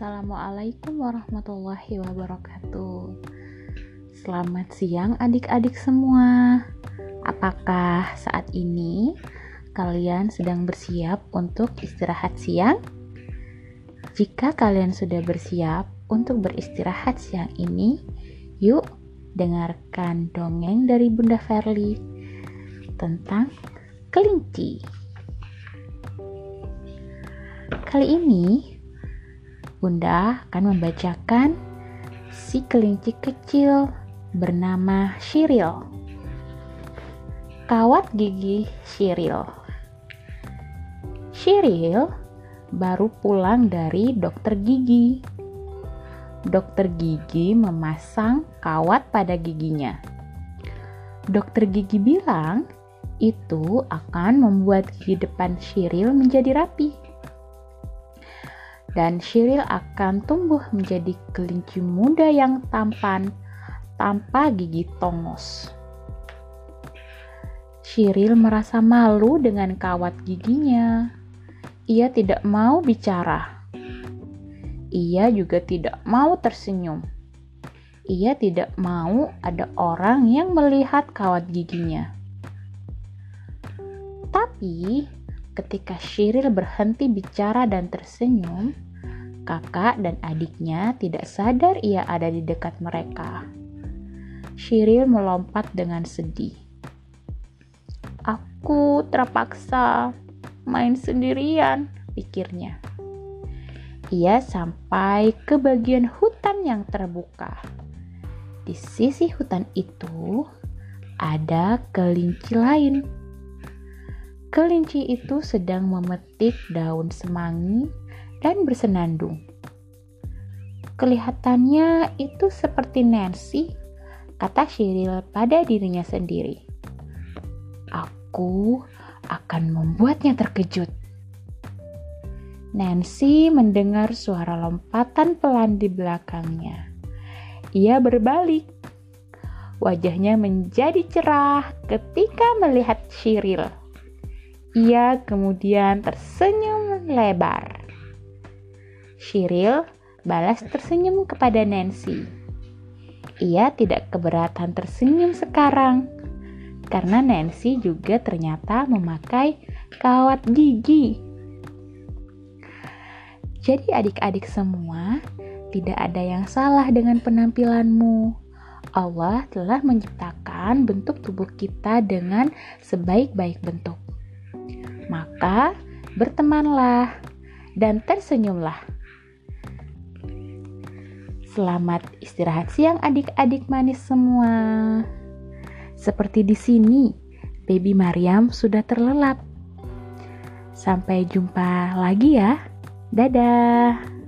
Assalamualaikum warahmatullahi wabarakatuh. Selamat siang, adik-adik semua. Apakah saat ini kalian sedang bersiap untuk istirahat siang? Jika kalian sudah bersiap untuk beristirahat siang ini, yuk dengarkan dongeng dari Bunda Verly tentang kelinci. Kali ini Bunda akan membacakan si kelinci kecil bernama Shiril. Kawat gigi Shiril. Shiril baru pulang dari dokter gigi. Dokter gigi memasang kawat pada giginya. Dokter gigi bilang itu akan membuat gigi depan Shiril menjadi rapi dan Shiril akan tumbuh menjadi kelinci muda yang tampan tanpa gigi tongos. Shiril merasa malu dengan kawat giginya. Ia tidak mau bicara. Ia juga tidak mau tersenyum. Ia tidak mau ada orang yang melihat kawat giginya. Tapi Ketika Shiril berhenti bicara dan tersenyum, kakak dan adiknya tidak sadar ia ada di dekat mereka. Shiril melompat dengan sedih. Aku terpaksa main sendirian, pikirnya. Ia sampai ke bagian hutan yang terbuka. Di sisi hutan itu ada kelinci lain Kelinci itu sedang memetik daun semanggi dan bersenandung. Kelihatannya itu seperti Nancy, kata Shiril pada dirinya sendiri. Aku akan membuatnya terkejut. Nancy mendengar suara lompatan pelan di belakangnya. Ia berbalik. Wajahnya menjadi cerah ketika melihat Shiril. Ia kemudian tersenyum lebar. Shiril balas tersenyum kepada Nancy. Ia tidak keberatan tersenyum sekarang karena Nancy juga ternyata memakai kawat gigi. Jadi adik-adik semua, tidak ada yang salah dengan penampilanmu. Allah telah menciptakan bentuk tubuh kita dengan sebaik-baik bentuk. Maka bertemanlah dan tersenyumlah. Selamat istirahat siang adik-adik manis semua. Seperti di sini, baby Mariam sudah terlelap. Sampai jumpa lagi ya. Dadah.